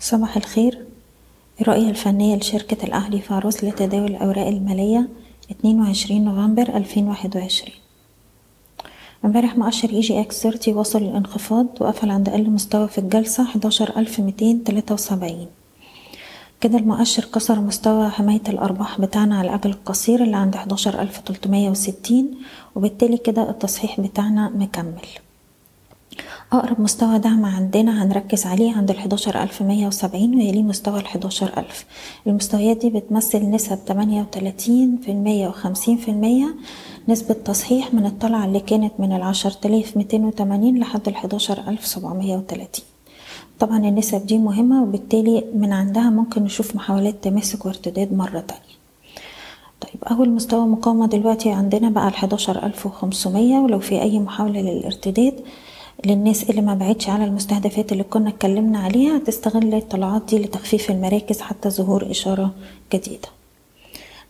صباح الخير. الرؤية الفنية لشركة الأهلي فاروس لتداول الأوراق المالية اتنين وعشرين نوفمبر ألفين واحد وعشرين. امبارح مؤشر EGX 30 وصل للانخفاض وقفل عند أقل مستوى في الجلسة حداشر ألف ميتين تلاتة وسبعين. كده المؤشر كسر مستوى حماية الأرباح بتاعنا على الأجل القصير اللي عند حداشر ألف تلتمية وستين وبالتالي كده التصحيح بتاعنا مكمل. أقرب مستوى دعم عندنا هنركز عليه عند مية وسبعين ويليه مستوى الحداشر ألف. المستويات دي بتمثل نسب تمانية وتلاتين في المية وخمسين في المية. نسبة تصحيح من الطلعة اللي كانت من ميتين وتمانين لحد الحداشر ألف سبعمية وتلاتين. طبعا النسب دي مهمة وبالتالي من عندها ممكن نشوف محاولات تماسك وارتداد مرة تانية. طيب أول مستوى مقاومة دلوقتي عندنا بقى ألف وخمسمية ولو في أي محاولة للارتداد للناس اللي ما بعدش على المستهدفات اللي كنا اتكلمنا عليها هتستغل الطلعات دي لتخفيف المراكز حتى ظهور إشارة جديدة.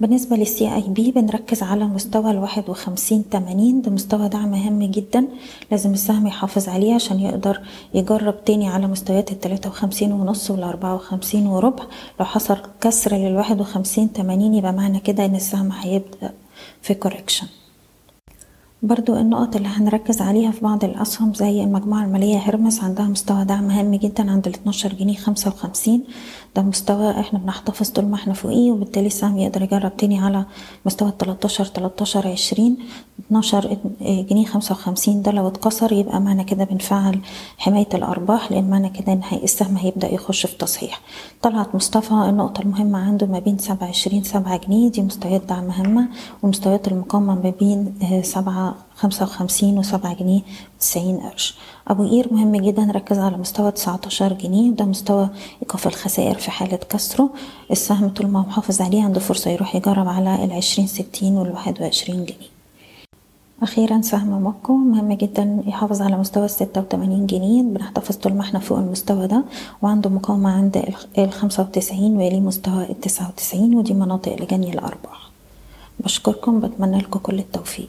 بالنسبة للسي اي بي بنركز على مستوى الواحد وخمسين تمانين ده مستوى دعم هام جدا لازم السهم يحافظ عليه عشان يقدر يجرب تاني على مستويات التلاتة وخمسين ونص والأربعة وخمسين وربع. لو حصل كسر للواحد وخمسين تمانين يبقى معنى كده إن السهم هيبدأ في كوريكشن برضو النقط اللي هنركز عليها في بعض الأسهم زي المجموعة المالية هرمس عندها مستوى دعم هام جدا عند الاتناشر جنيه خمسة وخمسين. ده مستوى إحنا بنحتفظ طول ما إحنا فوقيه وبالتالي السهم يقدر يجرب تاني على مستوى التلاتاشر تلاتاشر عشرين. اتناشر جنيه خمسة وخمسين ده لو اتكسر يبقى معنى كده بنفعل حماية الأرباح لأن معنى كده إن السهم هيبدأ يخش في تصحيح. طلعت مصطفى النقطة المهمة عنده ما بين سبعة عشرين سبعة جنيه. دي مستويات دعم هامة ومستويات المقاومة ما بين سبعة خمسة وخمسين وسبعة جنيه وتسعين قرش. أبو قير مهم جدا نركز على مستوى تسعتاشر جنيه ده مستوى إيقاف الخسائر في حالة كسره السهم طول ما محافظ عليه عنده فرصة يروح يجرب على العشرين ستين والواحد وعشرين جنيه. أخيرا سهم موكو مهم جدا يحافظ على مستوى الستة وتمانين جنيه. بنحتفظ طول ما إحنا فوق المستوى ده وعنده مقاومة عند الخمسة وتسعين ويليه مستوى التسعة وتسعين ودي مناطق لجني الأرباح. بشكركم بتمنى لكم كل التوفيق.